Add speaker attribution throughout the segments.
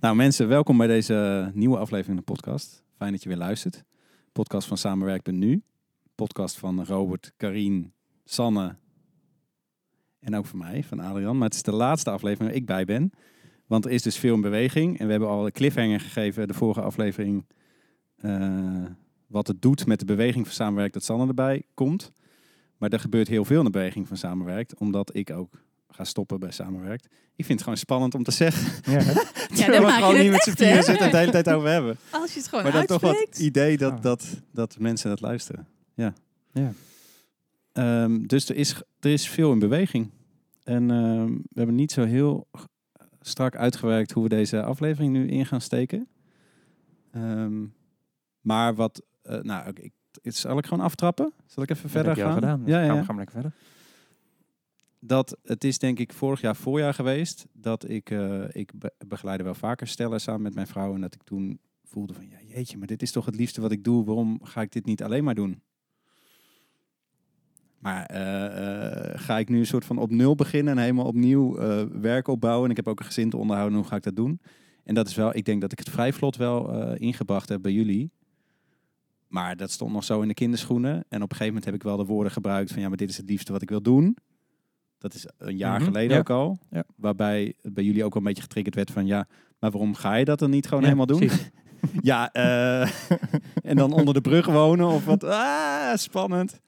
Speaker 1: Nou mensen, welkom bij deze nieuwe aflevering van de podcast. Fijn dat je weer luistert. Podcast van Samenwerk.nu. Podcast van Robert, Karien, Sanne en ook van mij, van Adrian. Maar het is de laatste aflevering waar ik bij ben. Want er is dus veel in beweging. En we hebben al een cliffhanger gegeven, de vorige aflevering. eh, wat het doet met de beweging van Samenwerk dat Sanne erbij komt. Maar er gebeurt heel veel in de beweging van Samenwerkt. Omdat ik ook ga stoppen bij Samenwerkt. Ik vind het gewoon spannend om te zeggen.
Speaker 2: Ja?
Speaker 1: Terwijl
Speaker 3: dan
Speaker 1: we
Speaker 3: maak
Speaker 1: gewoon
Speaker 3: het
Speaker 1: niet met z'n
Speaker 3: hè?
Speaker 1: zitten en het de hele tijd over hebben.
Speaker 3: Als je het gewoon
Speaker 1: Maar dat is toch
Speaker 3: uitspreekt.
Speaker 1: idee dat,
Speaker 2: Oh.
Speaker 1: dat, dat mensen dat luisteren. Ja.
Speaker 2: Ja.
Speaker 1: Ehm, dus er is, er is veel in beweging. En ehm, we hebben niet zo heel strak uitgewerkt hoe we deze aflevering nu in gaan steken. Ehm, maar wat, eh, nou, ik, ik, zal ik gewoon aftrappen? Zal ik even
Speaker 2: Dat
Speaker 1: verder
Speaker 2: heb je al
Speaker 1: gaan?
Speaker 2: gedaan. Dus
Speaker 1: Ja,
Speaker 2: gaan,
Speaker 1: ja.
Speaker 2: we, gaan we lekker verder.
Speaker 1: Dat het is denk ik vorig jaar voorjaar geweest dat ik, eh, ik be- begeleide wel vaker stellen samen met mijn vrouw en dat ik toen voelde van ja jeetje, maar dit is toch het liefste wat ik doe, waarom ga ik dit niet alleen maar doen? Maar eh, eh, ga ik nu een soort van op nul beginnen en helemaal opnieuw werk opbouwen en ik heb ook een gezin te onderhouden, hoe ga ik dat doen? En dat is wel, ik denk dat ik het vrij vlot wel ingebracht heb bij jullie. Maar dat stond nog zo in de kinderschoenen. En op een gegeven moment heb ik wel de woorden gebruikt van ja, maar dit is het liefste wat ik wil doen. Dat is een jaar
Speaker 2: Mhm,
Speaker 1: geleden
Speaker 2: ja.
Speaker 1: ook al.
Speaker 2: Ja.
Speaker 1: Waarbij bij jullie ook wel een beetje getriggerd werd van ja, maar waarom ga je dat dan niet gewoon
Speaker 2: Ja,
Speaker 1: helemaal doen? Ja, eh, en dan onder de brug wonen of wat. Ah, spannend.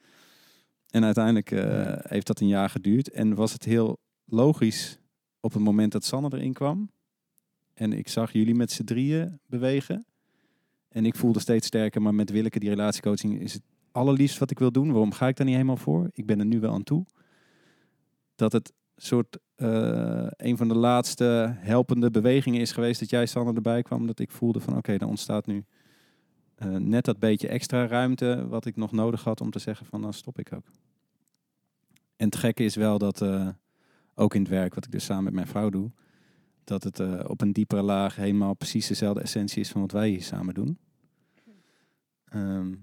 Speaker 1: En uiteindelijk eh, heeft dat een jaar geduurd. En was het heel logisch op het moment dat Sanne erin kwam. En ik zag jullie met z'n drieën bewegen. En ik voelde steeds sterker, maar met Willeke, die relatiecoaching, is het allerliefst wat ik wil doen. Waarom ga ik daar niet helemaal voor? Ik ben er nu wel aan toe. Dat het soort eh, een van de laatste helpende bewegingen is geweest dat jij Sanne erbij kwam. Dat ik voelde van oké, dan ontstaat nu eh, net dat beetje extra ruimte wat ik nog nodig had om te zeggen van dan stop ik ook. En het gekke is wel dat eh, ook in het werk wat ik dus samen met mijn vrouw doe, dat het op een diepere laag helemaal precies dezelfde essentie is van wat wij hier samen doen. Ehm, dus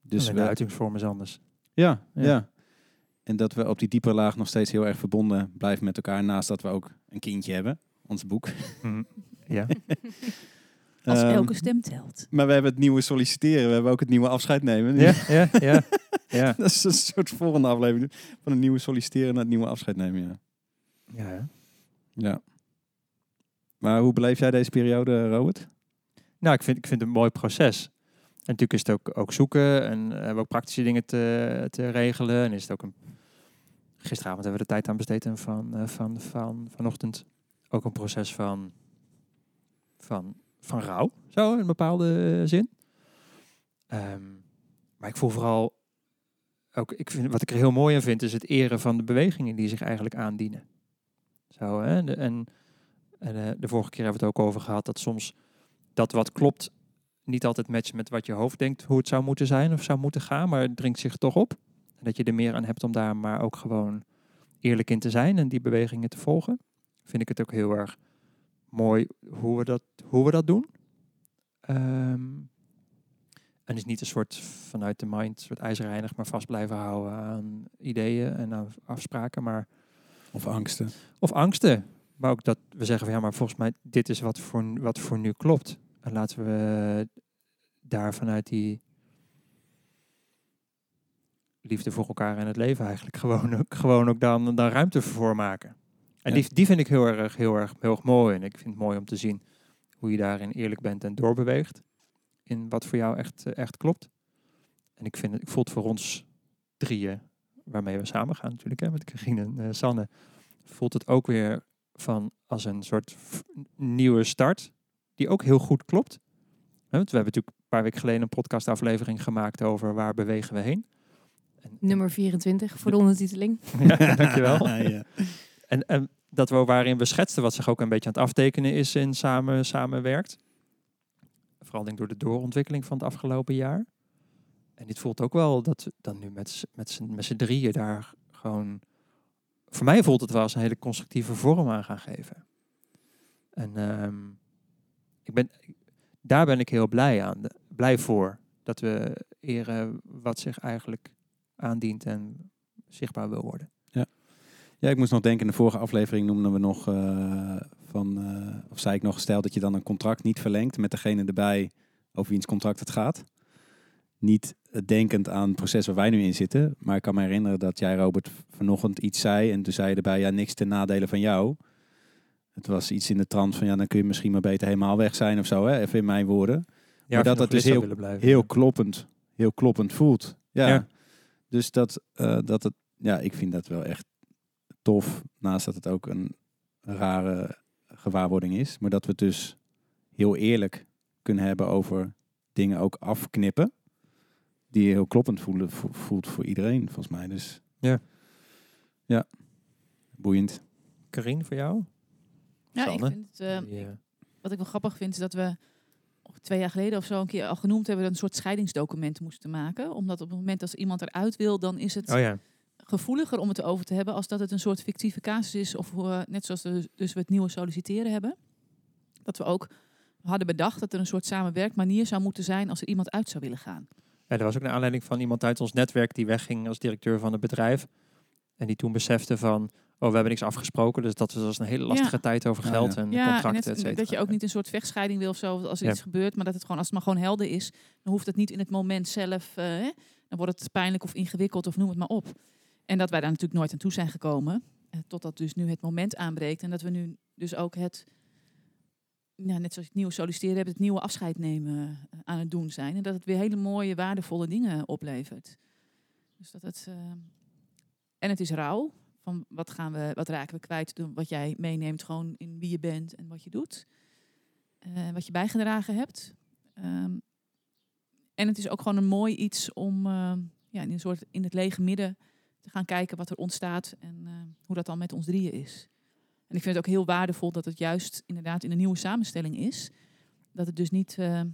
Speaker 2: Dus de
Speaker 1: we,
Speaker 2: uitingsvorm is anders.
Speaker 1: ja, ja,
Speaker 2: Ja.
Speaker 1: En dat we op die diepere laag nog steeds heel erg verbonden blijven met elkaar. Naast dat we ook een kindje hebben, ons boek.
Speaker 2: Mhm. Ja.
Speaker 3: Als
Speaker 1: Ehm,
Speaker 3: elke stem telt.
Speaker 1: Maar we hebben het nieuwe solliciteren. We hebben ook het nieuwe afscheid nemen.
Speaker 2: ja, ja, ja, ja.
Speaker 1: Dat is een soort volgende aflevering. Van een nieuwe solliciteren naar het nieuwe afscheid nemen. Ja.
Speaker 2: ja, hè.
Speaker 1: ja. Maar hoe beleef jij deze periode, Robert?
Speaker 2: Nou, ik vind, ik vind het een mooi proces. En natuurlijk is het ook, ook zoeken en eh, hebben we ook praktische dingen te, te regelen. En is het ook een... Gisteravond hebben we de tijd aan besteed en van, eh, van, van vanochtend ook een proces van, van, van rouw, zo in een bepaalde eh, zin. Ehm, maar ik voel vooral ook, ik vind, wat ik er heel mooi aan vind, is het eren van de bewegingen die zich eigenlijk aandienen. Zo, hè? En en de vorige keer hebben we het ook over gehad dat soms dat wat klopt niet altijd matcht met wat je hoofd denkt hoe het zou moeten zijn of zou moeten gaan, maar het dringt zich toch op. En dat je er meer aan hebt om daar maar ook gewoon eerlijk in te zijn en die bewegingen te volgen. Vind ik het ook heel erg mooi hoe we dat, hoe we dat doen. Ehm, en is niet een soort vanuit de mind, een soort ijzerreinig, maar vast blijven houden aan ideeën en aan afspraken, maar
Speaker 1: Of angsten?
Speaker 2: of angsten. Maar ook dat we zeggen van ja, maar volgens mij dit is wat voor, wat voor nu klopt. En laten we daar vanuit die liefde voor elkaar en het leven eigenlijk gewoon ook, gewoon ook dan, dan ruimte voor maken. En
Speaker 1: Ja.
Speaker 2: die, die vind ik heel erg, heel, erg, heel erg mooi. En ik vind het mooi om te zien hoe je daarin eerlijk bent en doorbeweegt. In wat voor jou echt, eh, echt klopt. En ik, vind het, ik voel het voor ons drieën, waarmee we samen gaan natuurlijk, hè, met Karine en eh, Sanne, voelt het ook weer van als een soort nieuwe start, die ook heel goed klopt. Hè, Want we hebben natuurlijk een paar weken geleden een podcastaflevering gemaakt over waar bewegen we heen. En,
Speaker 3: Nummer 24 voor de ondertiteling.
Speaker 2: ja, dankjewel.
Speaker 1: ja.
Speaker 2: En, en dat we waarin we schetsten wat zich ook een beetje aan het aftekenen is in samen, samenwerkt. Vooral denk ik door de doorontwikkeling van het afgelopen jaar. En dit voelt ook wel dat we dan nu met, z'n- met, z'n- met z'n drieën daar gewoon... Voor mij voelt het wel als een hele constructieve vorm aan gaan geven. En ehm, ik ben, daar ben ik heel blij aan. blij voor. Dat we eren wat zich eigenlijk aandient en zichtbaar wil worden.
Speaker 1: Ja, ik moest nog denken, in de vorige aflevering noemden we nog eh, van, eh, of zei ik nog, stel dat je dan een contract niet verlengt met degene erbij over wiens contract het gaat. Niet eh, denkend aan het proces waar wij nu in zitten. Maar ik kan me herinneren dat jij, Robert, vanochtend iets zei. En toen zei je erbij, ja, niks ten nadele van jou. Het was iets in de trant van, ja, dan kun je misschien maar beter helemaal weg zijn of zo. Hè? Even in mijn woorden.
Speaker 2: Ja,
Speaker 1: dat
Speaker 2: je nog
Speaker 1: het dus heel-
Speaker 2: blijven.
Speaker 1: Heel kloppend, heel kloppend voelt. Ja.
Speaker 2: Ja.
Speaker 1: Dus dat, eh, dat het, ja, ik vind dat wel echt tof. Naast dat het ook een rare gewaarwording is. Maar dat we het dus heel eerlijk kunnen hebben over dingen ook afknippen. Die heel kloppend voelen, vo- voelt voor iedereen, volgens mij. Dus
Speaker 2: Ja.
Speaker 1: Ja. Boeiend.
Speaker 2: Carien, voor jou?
Speaker 4: Ja, ik vind het, eh,
Speaker 2: eh,
Speaker 4: wat ik wel grappig vind, is dat we twee jaar geleden of zo een keer al genoemd hebben dat we een soort scheidingsdocument moesten maken. Omdat op het moment als iemand eruit wil, dan is het
Speaker 2: oh ja,
Speaker 4: gevoeliger om het over te hebben als dat het een soort fictieve casus is. Of eh, net zoals we, dus we het nieuwe solliciteren hebben. Dat we ook hadden bedacht dat er een soort samenwerkmanier zou moeten zijn als er iemand uit zou willen gaan.
Speaker 2: Ja, er was ook een aanleiding van iemand uit ons netwerk die wegging als directeur van het bedrijf. En die toen besefte van, oh, we hebben niks afgesproken. Dus dat was een hele lastige
Speaker 4: Ja.
Speaker 2: tijd over geld
Speaker 1: ja.
Speaker 2: en
Speaker 4: Ja, en
Speaker 2: contracten,
Speaker 4: net-
Speaker 2: et cetera.
Speaker 4: dat je ook niet een soort vechtscheiding wil of zo als er
Speaker 2: Ja.
Speaker 4: iets gebeurt, maar dat het gewoon als het maar gewoon helder is, dan hoeft het niet in het moment zelf, eh, hè, dan wordt het pijnlijk of ingewikkeld of noem het maar op. En dat wij daar natuurlijk nooit aan toe zijn gekomen, eh, totdat dus nu het moment aanbreekt en dat we nu dus ook het, ja, net zoals het nieuwe solliciteren hebben, het nieuwe afscheid nemen eh, aan het doen zijn en dat het weer hele mooie, waardevolle dingen oplevert. Dus dat het eh, en het is rauw van wat gaan we, wat raken we kwijt, wat jij meeneemt gewoon in wie je bent en wat je doet, eh, wat je bijgedragen hebt. Ehm, en het is ook gewoon een mooi iets om ehm, ja, in een soort in het lege midden te gaan kijken wat er ontstaat en eh, hoe dat dan met ons drieën is. En ik vind het ook heel waardevol dat het juist inderdaad in een nieuwe samenstelling is. Dat het dus niet, eh, eh,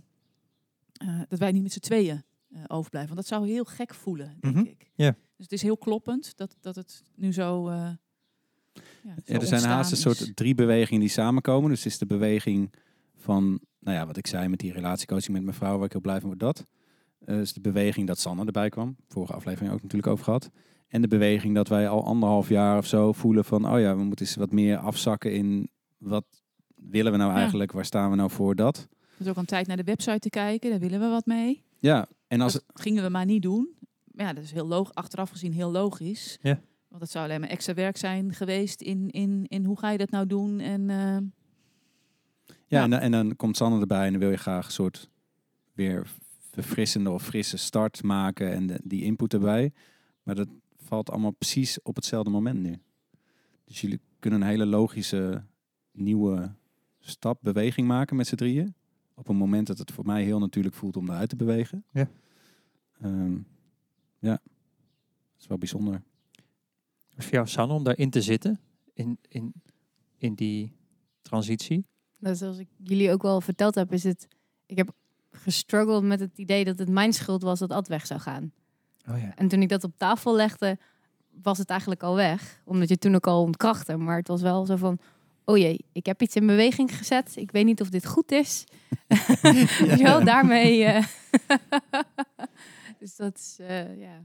Speaker 4: dat wij niet met z'n tweeën eh, overblijven. Want dat zou heel gek voelen, denk
Speaker 2: Mhm.
Speaker 4: ik.
Speaker 2: Ja.
Speaker 4: Dus het is heel kloppend dat, dat het nu zo. eh, ja, zo
Speaker 1: Ja, er zijn haast een soort drie bewegingen die samenkomen. Dus het is de beweging van, nou ja, wat ik zei met die relatiecoaching met mijn vrouw, waar ik heel blij van word, dat. Eh is de beweging dat Sanne erbij kwam. Vorige aflevering ook natuurlijk over gehad. En de beweging dat wij al anderhalf jaar of zo voelen van, oh ja, we moeten eens wat meer afzakken in wat willen we nou
Speaker 4: Ja.
Speaker 1: eigenlijk, waar staan we nou voor dat.
Speaker 4: Is ook aan tijd naar de website te kijken, daar willen we wat mee.
Speaker 1: Ja, en als
Speaker 4: dat gingen we maar niet doen. Maar ja, dat is heel logisch, achteraf gezien heel logisch.
Speaker 2: Ja.
Speaker 4: Want het zou alleen maar extra werk zijn geweest in, in, in hoe ga je dat nou doen. En eh,
Speaker 1: Ja,
Speaker 4: Ja.
Speaker 1: En, dan- en dan komt Sanne erbij en dan wil je graag een soort weer verfrissende of frisse start maken en de- die input erbij. Maar dat valt allemaal precies op hetzelfde moment nu. Dus jullie kunnen een hele logische nieuwe stap, beweging maken met z'n drieën. Op een moment dat het voor mij heel natuurlijk voelt om eruit te bewegen.
Speaker 2: Ja.
Speaker 1: Ehm, ja, dat is wel bijzonder.
Speaker 2: Was voor jou, Sanne, om daarin te zitten? In, in, in die transitie?
Speaker 3: Nou, zoals ik jullie ook wel verteld heb, is het. Ik heb gestruggeld met het idee dat het mijn schuld was dat Ad weg zou gaan.
Speaker 2: Oh ja.
Speaker 3: En toen ik dat op tafel legde, was het eigenlijk al weg. Omdat je toen ook al ontkrachtte. Maar het was wel zo van, oh jee, ik heb iets in beweging gezet. Ik weet niet of dit goed is. Weet je wel, daarmee... eh, dus dat is, eh, ja.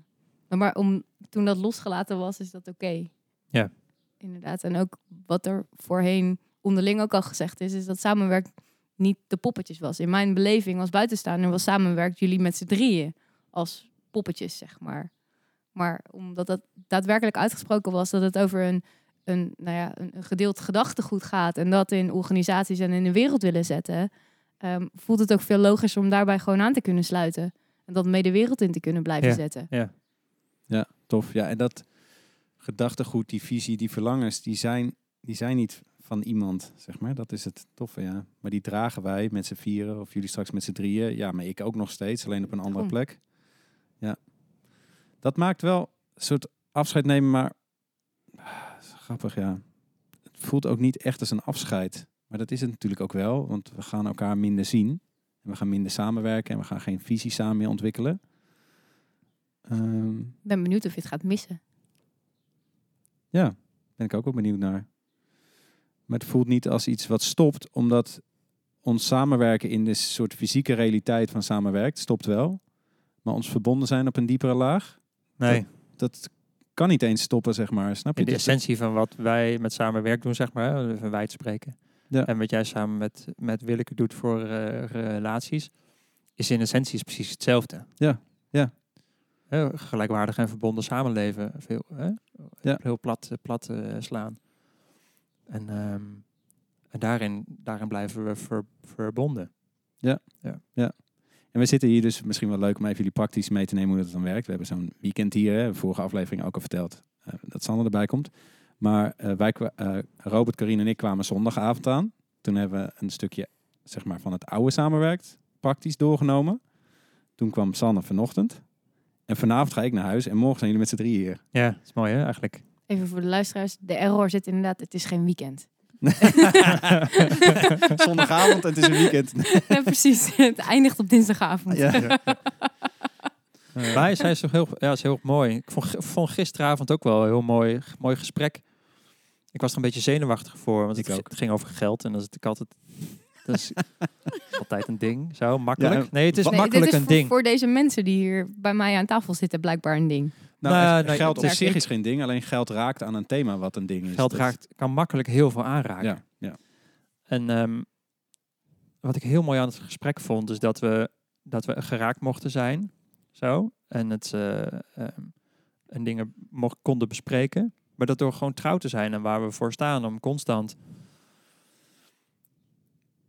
Speaker 3: Maar, maar om, toen dat losgelaten was, is dat oké.
Speaker 2: Ja.
Speaker 3: Inderdaad. En ook wat er voorheen onderling ook al gezegd is, is dat samenwerk niet de poppetjes was. In mijn beleving als buitenstaander was samenwerkt jullie met z'n drieën als poppetjes, zeg maar. Maar omdat dat daadwerkelijk uitgesproken was dat het over een, een, nou ja, een, een gedeeld gedachtegoed gaat en dat in organisaties en in de wereld willen zetten, ehm, voelt het ook veel logischer om daarbij gewoon aan te kunnen sluiten. En dat mee de wereld in te kunnen blijven
Speaker 2: Ja.
Speaker 3: zetten.
Speaker 2: Ja.
Speaker 1: Ja, tof. Ja, en dat gedachtegoed, die visie, die verlangens, die zijn, die zijn niet van iemand, zeg maar. Dat is het toffe, ja. Maar die dragen wij met z'n vieren, of jullie straks met z'n drieën. Ja, maar ik ook nog steeds, alleen op een andere plek. Ja. Dat maakt wel een soort afscheid nemen, maar... Ah, grappig, ja. Het voelt ook niet echt als een afscheid. Maar dat is het natuurlijk ook wel, want we gaan elkaar minder zien. En we gaan minder samenwerken en we gaan geen visie samen meer ontwikkelen. Ehm,
Speaker 3: Ik ben benieuwd of je het gaat missen.
Speaker 1: Ja, ben ik ook wel benieuwd naar. Maar het voelt niet als iets wat stopt, omdat ons samenwerken in de soort fysieke realiteit van samenwerkt, stopt wel. Maar ons verbonden zijn op een diepere laag,
Speaker 2: Nee,
Speaker 1: dat kan niet eens stoppen, zeg maar. Snap je?
Speaker 2: in de
Speaker 1: Dus
Speaker 2: essentie van wat wij met samenwerk doen, zeg maar, even wijd spreken.
Speaker 1: Ja.
Speaker 2: En wat jij samen met, met Willeke doet voor eh, relaties, is in essentie is precies hetzelfde.
Speaker 1: Ja, ja.
Speaker 2: Gelijkwaardig en verbonden samenleven. Veel, hè?
Speaker 1: Ja.
Speaker 2: Heel plat, plat eh, slaan. En, ehm, en daarin, daarin blijven we ver- verbonden.
Speaker 1: En we zitten hier dus misschien wel leuk om even jullie praktisch mee te nemen hoe dat dan werkt. We hebben zo'n weekend hier, hè, vorige aflevering ook al verteld, eh, dat Sander erbij komt. Maar eh, wij, eh, Robert, Karine en ik kwamen zondagavond aan. Toen hebben we een stukje zeg maar, van het oude samenwerkt praktisch doorgenomen. Toen kwam Sander vanochtend. En vanavond ga ik naar huis en morgen zijn jullie met z'n drieën hier.
Speaker 2: Ja, dat is mooi hè, eigenlijk.
Speaker 3: Even voor de luisteraars. De error zit inderdaad, het is geen weekend.
Speaker 1: Zondagavond en het is een weekend.
Speaker 3: ja, precies. Het eindigt op dinsdagavond.
Speaker 1: Ja.
Speaker 2: Maar zij is toch heel, ja, is heel mooi. Ik vond, vond gisteravond ook wel een heel mooi, mooi gesprek. Ik was er een beetje zenuwachtig voor, want
Speaker 1: Ik
Speaker 2: het,
Speaker 1: ook.
Speaker 2: ging over geld en dat is natuurlijk altijd, dat is altijd een ding. Zo makkelijk.
Speaker 1: Ja, en
Speaker 2: nee, het is
Speaker 3: Nee,
Speaker 2: makkelijk
Speaker 3: dit is
Speaker 2: een
Speaker 3: voor,
Speaker 2: ding.
Speaker 3: voor deze mensen die hier bij mij aan tafel zitten blijkbaar een ding.
Speaker 1: Nou,
Speaker 2: Nou,
Speaker 1: het-
Speaker 2: nee,
Speaker 1: geld op zich
Speaker 3: ik-
Speaker 1: is geen ding, alleen geld raakt aan een thema wat een ding is.
Speaker 2: Geld raakt, kan makkelijk heel veel aanraken.
Speaker 1: Ja, ja.
Speaker 2: En ehm, wat ik heel mooi aan het gesprek vond, is dat we, dat we geraakt mochten zijn. Zo. En, het, eh, ehm, en dingen mocht, konden bespreken. Maar dat door gewoon trouw te zijn en waar we voor staan om constant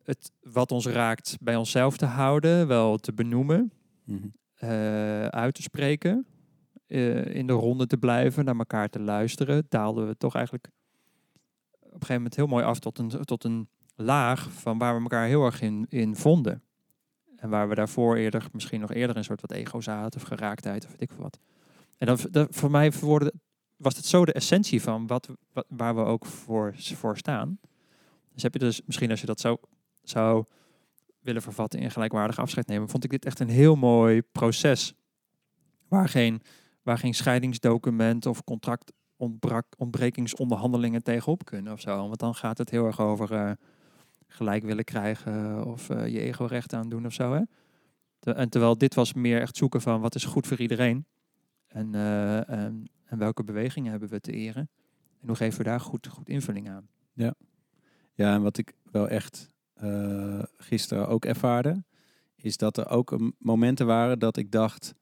Speaker 2: het wat ons raakt bij onszelf te houden, wel te benoemen,
Speaker 1: Mhm.
Speaker 2: eh, uit te spreken, eh, in de ronde te blijven, naar elkaar te luisteren, daalden we toch eigenlijk op een gegeven moment heel mooi af tot een, tot een laag van waar we elkaar heel erg in, in vonden. En waar we daarvoor eerder, misschien nog eerder een soort wat ego zaten of geraaktheid of weet ik veel wat. En dan, dat, voor mij verwoordde, was het zo de essentie van wat, waar we ook voor, voor staan. Dus heb je dus misschien als je dat zo zou willen vervatten in gelijkwaardig afscheid nemen, vond ik dit echt een heel mooi proces. Waar geen, waar geen scheidingsdocument of contract ontbrak, ontbrekingsonderhandelingen tegenop kunnen of zo. Want dan gaat het heel erg over eh, gelijk willen krijgen of eh, je ego-recht aandoen of zo. Hè? En terwijl dit was meer echt zoeken van wat is goed voor iedereen. En, eh, en, en welke bewegingen hebben we te eren. En hoe geven we daar goed, goed invulling aan.
Speaker 1: Ja, en wat ik wel echt eh, gisteren ook ervaarde, is dat er ook momenten waren dat ik dacht,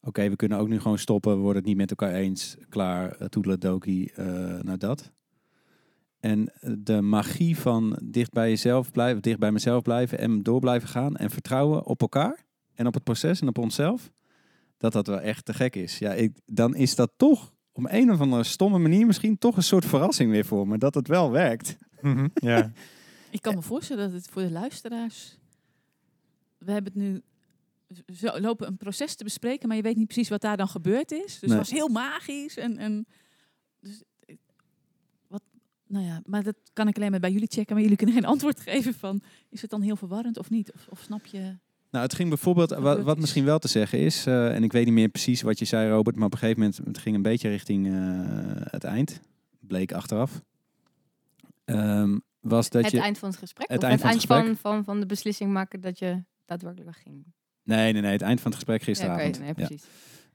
Speaker 1: oké, we kunnen ook nu gewoon stoppen, we worden het niet met elkaar eens, klaar, uh, toedeledokie, eh naar dat. En eh, de magie van dicht bij jezelf blijven, dicht bij mezelf blijven en door blijven gaan en vertrouwen op elkaar en op het proces en op onszelf, dat dat wel echt te gek is. Ja, ik, dan is dat toch op een of andere stomme manier misschien toch een soort verrassing weer voor me, dat het wel werkt.
Speaker 2: ja.
Speaker 4: Ik kan me voorstellen dat het voor de luisteraars. We hebben het nu. Zo lopen een proces te bespreken, maar je weet niet precies wat daar dan gebeurd is. Dus
Speaker 1: Nee.
Speaker 4: het was heel magisch. En, en dus, eh, wat, nou ja, maar dat kan ik alleen maar bij jullie checken. Maar jullie kunnen geen antwoord geven van. Is het dan heel verwarrend of niet? Of, of snap je?
Speaker 1: Nou, het ging bijvoorbeeld, wat, misschien wel te zeggen is, eh, en ik weet niet meer precies wat je zei, Robert, maar op een gegeven moment het ging een beetje richting eh, het eind, bleek achteraf. Ehm, was dat
Speaker 3: het
Speaker 1: je.
Speaker 3: eind van het gesprek?
Speaker 1: Het
Speaker 3: of
Speaker 1: eind
Speaker 3: het
Speaker 1: van het
Speaker 3: van, van, van de beslissing maken dat je daadwerkelijk wegging?
Speaker 1: Nee, nee, nee, het eind van het gesprek
Speaker 3: Ja,
Speaker 1: gisteravond. Ja.
Speaker 3: precies.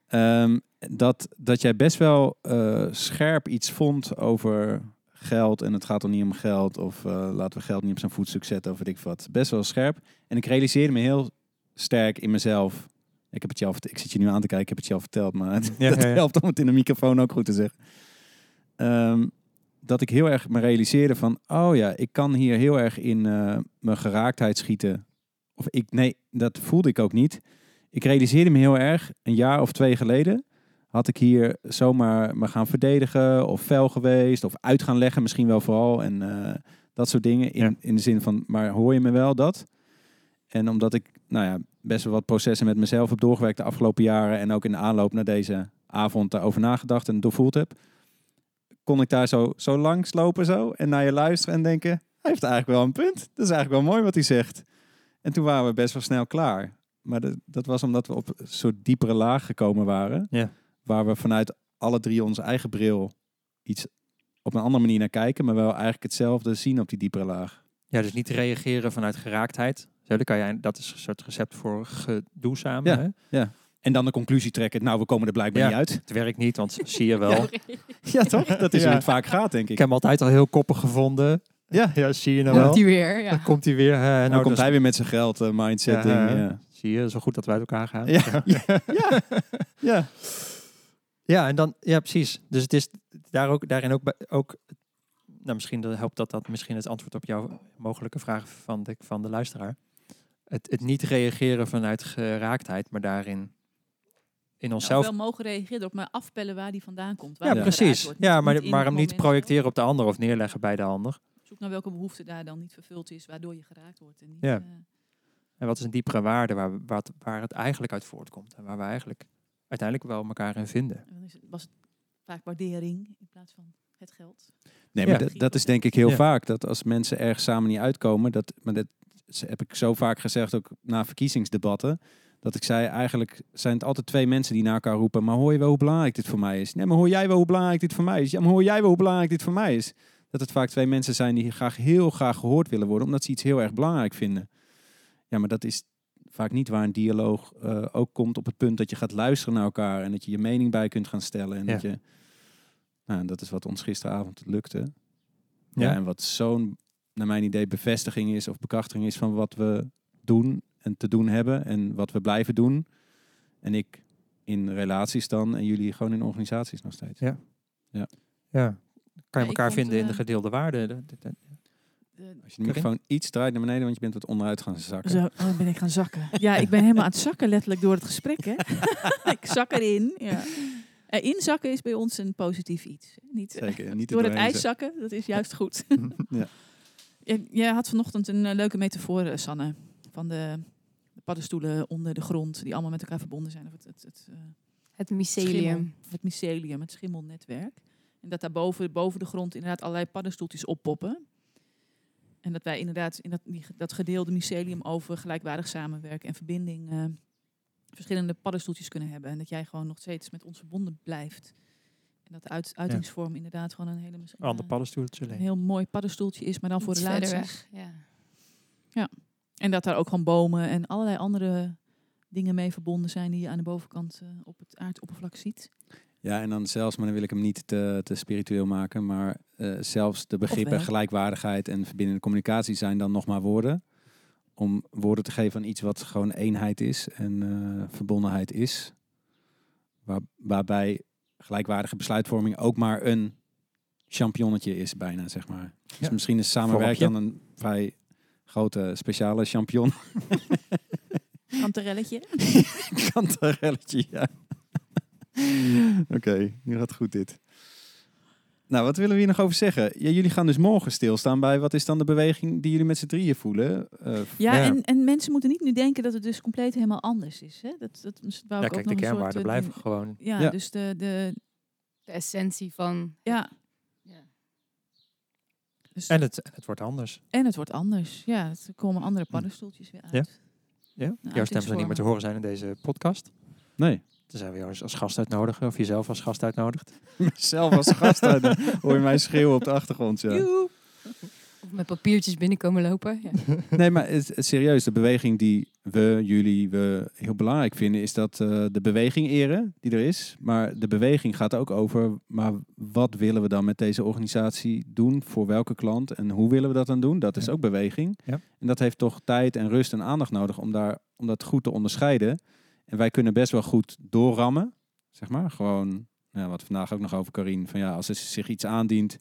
Speaker 1: Ehm, dat, dat jij best wel eh, scherp iets vond over geld en het gaat er niet om geld of eh, laten we geld niet op zijn voetstuk zetten of weet ik wat. Best wel scherp. En ik realiseerde me heel sterk in mezelf. Ik heb het je al ik zit je nu aan te kijken, ik heb het je al verteld, maar het,
Speaker 2: Ja,
Speaker 1: het
Speaker 2: ja, ja.
Speaker 1: helpt om het in de microfoon ook goed te zeggen. Ehm, dat ik heel erg me realiseerde van, oh ja, ik kan hier heel erg in eh, mijn geraaktheid schieten. Of ik, nee, dat voelde ik ook niet. Ik realiseerde me heel erg, een jaar of twee geleden had ik hier zomaar me gaan verdedigen of fel geweest of uit gaan leggen misschien wel vooral en eh, dat soort dingen in, in de zin van, maar hoor je me wel dat? En omdat ik nou ja, best wel wat processen met mezelf heb doorgewerkt de afgelopen jaren en ook in de aanloop naar deze avond daarover nagedacht en doorvoeld heb, kon ik daar zo, zo langs lopen zo en naar je luisteren en denken, hij heeft eigenlijk wel een punt. Dat is eigenlijk wel mooi wat hij zegt. En toen waren we best wel snel klaar. Maar dat, dat was omdat we op een soort diepere laag gekomen waren.
Speaker 2: Ja.
Speaker 1: Waar we vanuit alle drie onze eigen bril iets op een andere manier naar kijken. Maar wel eigenlijk hetzelfde zien op die diepere laag.
Speaker 2: Ja, dus niet reageren vanuit geraaktheid. Zo, dan kan jij, dat is een soort recept voor gedoe samen.
Speaker 1: Ja.
Speaker 2: Hè?
Speaker 1: En dan de conclusie trekken. Nou, we komen er blijkbaar
Speaker 2: Ja.
Speaker 1: niet uit.
Speaker 2: Het werkt niet, want zie je wel.
Speaker 1: Ja. Ja, toch? Dat is
Speaker 2: Ja.
Speaker 1: hoe het vaak gaat, denk
Speaker 2: Ik
Speaker 1: ik.
Speaker 2: heb hem altijd al heel koppig gevonden.
Speaker 1: Ja,
Speaker 2: Ja, zie je nou wel.
Speaker 3: Komt hij weer, ja.
Speaker 2: Dan komt hij weer. eh,
Speaker 1: dan
Speaker 2: nou,
Speaker 1: komt
Speaker 2: dus-
Speaker 1: hij weer met zijn geld eh, mindset
Speaker 2: Ja,
Speaker 1: ding.
Speaker 2: eh,
Speaker 1: Ja.
Speaker 2: Zie je, zo goed dat wij uit elkaar gaan.
Speaker 1: Ja, ja, ja, ja.
Speaker 2: En dan, ja, precies. Dus het is daar ook, daarin ook, bij- ook nou, misschien helpt dat dat misschien het antwoord op jouw mogelijke vraag van de, van de luisteraar. Het, het niet reageren vanuit geraaktheid, maar daarin in
Speaker 4: Nou,
Speaker 2: onszelf.
Speaker 4: wel mogen reageren op maar afpellen waar die vandaan komt. Waar
Speaker 2: ja,
Speaker 4: die
Speaker 2: precies.
Speaker 4: geraakt wordt.
Speaker 2: Ja, maar, maar hem niet projecteren op de ander of neerleggen bij de ander.
Speaker 4: Zoek naar welke behoefte daar dan niet vervuld is, waardoor je geraakt wordt. En niet,
Speaker 2: Ja.
Speaker 4: eh,
Speaker 2: En wat is een diepere waarde waar, waar het eigenlijk uit voortkomt. En waar we eigenlijk uiteindelijk wel elkaar in vinden.
Speaker 4: dan is het, was het vaak waardering in plaats van het geld.
Speaker 1: Nee,
Speaker 2: Ja.
Speaker 1: maar dat, dat is denk ik heel
Speaker 2: Ja.
Speaker 1: vaak. Dat als mensen ergens samen niet uitkomen, dat, maar dat heb ik zo vaak gezegd, ook na verkiezingsdebatten, dat ik zei, eigenlijk zijn het altijd twee mensen die naar elkaar roepen, maar hoor je wel hoe belangrijk dit voor mij is? Nee, maar hoor jij wel hoe belangrijk dit voor mij is? Ja, maar hoor jij wel hoe belangrijk dit voor mij is? Dat het vaak twee mensen zijn die graag heel graag gehoord willen worden, omdat ze iets heel erg belangrijk vinden. Ja, maar dat is vaak niet waar een dialoog eh, ook komt op het punt dat je gaat luisteren naar elkaar en dat je je mening bij kunt gaan stellen. En
Speaker 2: Ja.
Speaker 1: dat je, nou, dat is wat ons gisteravond lukte. Ja,
Speaker 2: Ja.
Speaker 1: en wat zo'n, naar mijn idee, bevestiging is of bekrachtiging is van wat we doen en te doen hebben en wat we blijven doen. En ik in relaties dan en jullie gewoon in organisaties nog steeds.
Speaker 2: Ja. Ja. Kan je elkaar vinden in de
Speaker 4: eh,
Speaker 2: gedeelde waarden.
Speaker 1: Als je de microfoon iets draait naar beneden, want je bent wat onderuit gaan zakken.
Speaker 4: Zo, oh, dan ben ik gaan zakken. Ja, ik ben helemaal aan het zakken letterlijk door het gesprek. Hè? ik zak erin. Ja. Erin zakken is bij ons een positief iets. Niet, eh,
Speaker 1: Zeker, niet
Speaker 4: door het ijs zakken, dat is juist goed.
Speaker 1: Ja.
Speaker 4: Jij had vanochtend een eh, leuke metafoor, eh, Sanne. Van de, de paddenstoelen onder de grond, die allemaal met elkaar verbonden zijn. Of het, het, het, eh,
Speaker 3: Het
Speaker 4: schimmel,
Speaker 3: mycelium.
Speaker 4: het mycelium, het schimmelnetwerk. En dat daar boven, boven de grond inderdaad allerlei paddenstoeltjes oppoppen. En dat wij inderdaad in dat, die, dat gedeelde mycelium over gelijkwaardig samenwerken en verbinding verschillende paddenstoeltjes kunnen hebben. En dat jij gewoon nog steeds met ons verbonden blijft. En dat de uit, uitingsvorm inderdaad gewoon een hele
Speaker 2: Een ander
Speaker 4: eh,
Speaker 2: paddenstoeltje
Speaker 4: een heel mooi paddenstoeltje is, maar dan voor relaties.
Speaker 3: verder weg. Ja.
Speaker 4: En dat daar ook gewoon bomen en allerlei andere dingen mee verbonden zijn die je aan de bovenkant eh, op het aardoppervlak ziet.
Speaker 1: Ja, en dan zelfs, maar dan wil ik hem niet te, te spiritueel maken, maar eh, zelfs de begrippen gelijkwaardigheid en verbindende communicatie zijn dan nog maar woorden. Om woorden te geven aan iets wat gewoon eenheid is en eh, verbondenheid is. Waar, waarbij gelijkwaardige besluitvorming ook maar een championnetje is bijna, zeg maar. Dus
Speaker 2: Ja.
Speaker 1: misschien is samenwerken
Speaker 2: Vormpje.
Speaker 1: dan een vrij grote speciale champignon.
Speaker 4: Kanterelletje.
Speaker 1: Kantarelletje, ja. Oké, nu gaat goed dit. Nou, wat willen we hier nog over zeggen? Ja, jullie gaan dus morgen stilstaan bij wat is dan de beweging die jullie met z'n drieën voelen? Eh,
Speaker 4: Ja,
Speaker 2: Ja.
Speaker 4: En, en mensen moeten niet nu denken dat het dus compleet helemaal anders is. Hè? Dat, dat wou
Speaker 2: Ja,
Speaker 4: ik ook
Speaker 2: kijk,
Speaker 4: nog
Speaker 2: de kernwaarden
Speaker 4: eh,
Speaker 2: blijven gewoon.
Speaker 4: Ja,
Speaker 1: Ja.
Speaker 4: dus de, de
Speaker 3: De essentie van...
Speaker 4: ja.
Speaker 3: Ja.
Speaker 4: Dus,
Speaker 2: En het, het wordt anders.
Speaker 4: en het wordt anders. Ja, er komen andere paddenstoeltjes weer uit.
Speaker 2: Ja. Ja?
Speaker 4: Nou,
Speaker 2: Jouw stem zal niet meer te horen zijn in deze podcast.
Speaker 1: nee,
Speaker 2: Dan zijn we jou als, gast uitnodigen. Of jezelf als gast uitnodigt.
Speaker 1: zelf als gast uit, hoor je mij schreeuwen op de achtergrond. Ja.
Speaker 4: Joehoe.
Speaker 3: Of met papiertjes binnenkomen lopen. Ja.
Speaker 1: Nee, maar serieus, de beweging die we, jullie, we heel belangrijk vinden, is dat eh, de beweging eren die er is. Maar de beweging gaat ook over, maar wat willen we dan met deze organisatie doen? Voor welke klant? En hoe willen we dat dan doen? Dat is
Speaker 2: Ja.
Speaker 1: ook beweging.
Speaker 2: Ja.
Speaker 1: En dat heeft toch tijd en rust en aandacht nodig om, daar, om dat goed te onderscheiden. En wij kunnen best wel goed doorrammen, zeg maar. Gewoon, nou, wat vandaag ook nog over Karin, van ja, als er zich iets aandient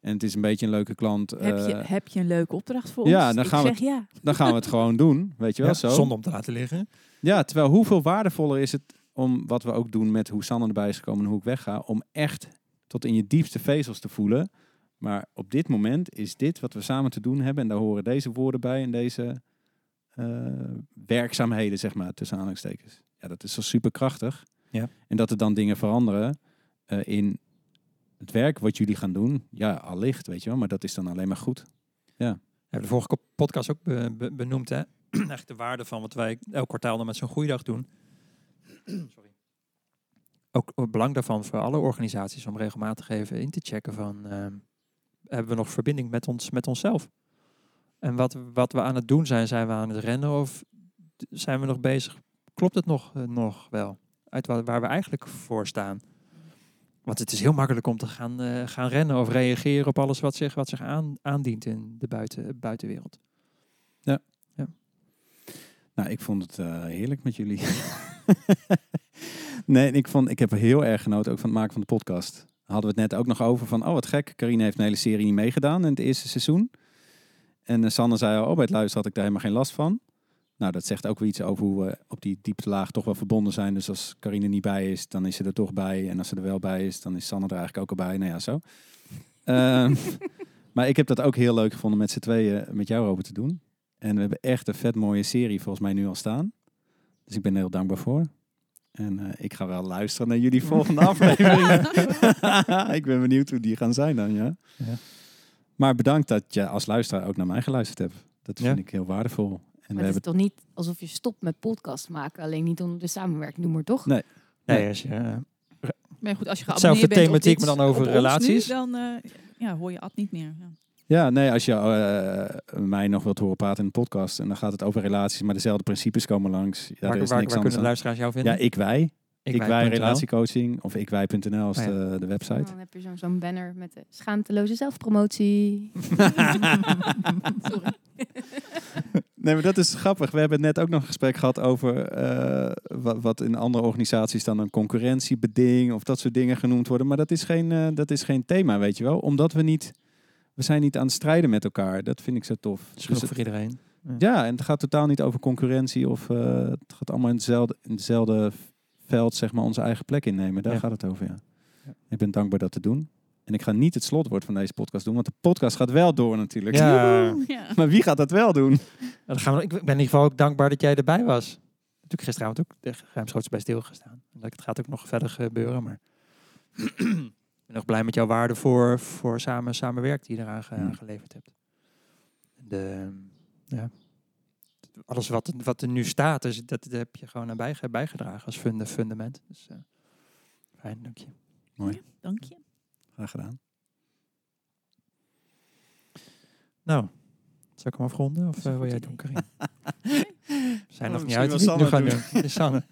Speaker 1: en het is een beetje een leuke klant.
Speaker 4: Heb, je,
Speaker 1: eh,
Speaker 4: heb je een leuke opdracht voor
Speaker 1: ja,
Speaker 4: ons?
Speaker 1: dan
Speaker 4: ik
Speaker 1: gaan we
Speaker 4: zeg ja.
Speaker 1: dan gaan we het gewoon doen, weet je wel
Speaker 2: Ja,
Speaker 1: zo.
Speaker 2: Zonder om te laten liggen.
Speaker 1: Ja, terwijl hoeveel waardevoller is het om wat we ook doen met hoe Sanne erbij is gekomen en hoe ik wegga, om echt tot in je diepste vezels te voelen. Maar op dit moment is dit wat we samen te doen hebben en daar horen deze woorden bij en deze eh, werkzaamheden, zeg maar, tussen aanhalingstekens. Ja, dat is zo superkrachtig.
Speaker 2: Ja.
Speaker 1: En dat er dan dingen veranderen eh, in het werk wat jullie gaan doen, ja, allicht, weet je wel, maar dat is dan alleen maar goed.
Speaker 2: We hebben de vorige podcast ook be- be- benoemd. Hè? Eigenlijk de waarde van wat wij elk kwartaal dan met zo'n goeiedag doen. Sorry. Ook het belang daarvan voor alle organisaties om regelmatig even in te checken van... ehm, hebben we nog verbinding met, ons, met onszelf? En wat, wat we aan het doen zijn, zijn we aan het rennen of zijn we nog bezig? Klopt het nog, eh, nog wel? Uit waar, waar we eigenlijk voor staan? Want het is heel makkelijk om te gaan, eh, gaan rennen of reageren op alles wat zich, wat zich aan, aandient in de buiten, buitenwereld.
Speaker 1: Nou, ik vond het eh, heerlijk met jullie. nee, ik, vond, ik heb heel erg genoten ook van het maken van de podcast. Hadden we het net ook nog over van, oh wat gek, Carine heeft een hele serie niet meegedaan in het eerste seizoen. En uh, Sanne zei al, oh bij het luisteren had ik daar helemaal geen last van. Nou, dat zegt ook weer iets over hoe we op die dieptelaag toch wel verbonden zijn. Dus als Carine niet bij is, dan is ze er toch bij. En als ze er wel bij is, dan is Sanne er eigenlijk ook al bij. Nou ja, zo. Ehm, maar ik heb dat ook heel leuk gevonden met z'n tweeën met jou, Robert, te doen. En we hebben echt een vet mooie serie volgens mij nu al staan. Dus ik ben er heel dankbaar voor. En eh, ik ga wel luisteren naar jullie volgende afleveringen. ik ben benieuwd hoe die gaan zijn dan, ja.
Speaker 2: Ja.
Speaker 1: Maar bedankt dat je als luisteraar ook naar mij geluisterd hebt. Dat
Speaker 2: Ja.
Speaker 1: vind ik heel waardevol. En
Speaker 3: Maar het is toch niet alsof je stopt met podcast maken, alleen niet onder de samenwerknoemer, toch?
Speaker 1: Nee.
Speaker 2: Nee, als je, eh,
Speaker 4: Maar goed, als je geabonneerd bent op
Speaker 2: thematiek,
Speaker 4: dit-
Speaker 2: maar dan over
Speaker 4: op ons nu,
Speaker 2: relaties.
Speaker 4: dan eh, ja, hoor je Ad niet meer. Ja.
Speaker 1: Ja, nee, als je eh, mij nog wilt horen praten in de podcast... en dan gaat het over relaties, maar dezelfde principes komen langs. Ja,
Speaker 2: waar
Speaker 1: er
Speaker 2: waar,
Speaker 1: is
Speaker 2: waar
Speaker 1: niks
Speaker 2: kunnen de luisteraars jou vinden?
Speaker 1: Ja, ik wij. Ik, wij relatiecoaching of ikwij.nl is
Speaker 2: Oh ja.
Speaker 1: de, de website.
Speaker 3: Dan heb je zo'n zo'n banner met de schaamteloze zelfpromotie.
Speaker 4: Sorry.
Speaker 1: Nee, maar dat is grappig. We hebben net ook nog een gesprek gehad over eh, wat, in andere organisaties dan een concurrentiebeding of dat soort dingen genoemd worden. Maar dat is geen, eh, dat is geen thema, weet je wel. Omdat we niet, we zijn niet aan het strijden met elkaar. Dat vind ik zo tof.
Speaker 2: Dat is
Speaker 1: Dus het-
Speaker 2: voor iedereen.
Speaker 1: ja, en het gaat totaal niet over concurrentie of eh, het gaat allemaal in hetzelfde, in hetzelfde veld, zeg maar, onze eigen plek innemen. Daar
Speaker 2: Ja.
Speaker 1: gaat het over, ja.
Speaker 2: Ja.
Speaker 1: Ik ben dankbaar dat te doen. En ik ga niet het slotwoord van deze podcast doen, want de podcast gaat wel door natuurlijk.
Speaker 2: Ja,
Speaker 4: Ja.
Speaker 1: Maar wie gaat dat wel doen?
Speaker 2: dan gaan we, ik ben in ieder geval ook dankbaar dat jij erbij was. Natuurlijk gisteravond ook de ruimschoots bij stilgestaan. En dat- Het gaat ook nog verder gebeuren, maar ik ben nog blij met jouw waarde voor, voor samen, samenwerk die je eraan ge-
Speaker 1: Ja.
Speaker 2: aan geleverd hebt. De, ja, alles wat, er- wat er nu staat, dus dat, dat heb je gewoon aan bijge- bijgedragen als funda- fundament. Dus, eh, fijn, dank je.
Speaker 4: Dank je.
Speaker 1: Graag gedaan.
Speaker 2: Nou, zal ik hem afronden of eh, wil jij doen, Karin? We zijn
Speaker 1: Oh,
Speaker 2: nog niet
Speaker 1: misschien
Speaker 2: uit. nu gaan is Sanne.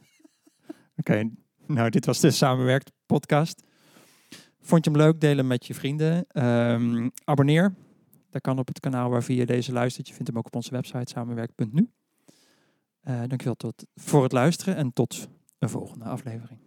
Speaker 2: Oké, nou dit was de Samenwerkt podcast. Vond je hem leuk? Deel hem met je vrienden. Ehm, abonneer. Dat kan op het kanaal waar via deze luistert. Je vindt hem ook op onze website samenwerkt.nu. Eh dankjewel tot, voor het luisteren en tot een volgende aflevering.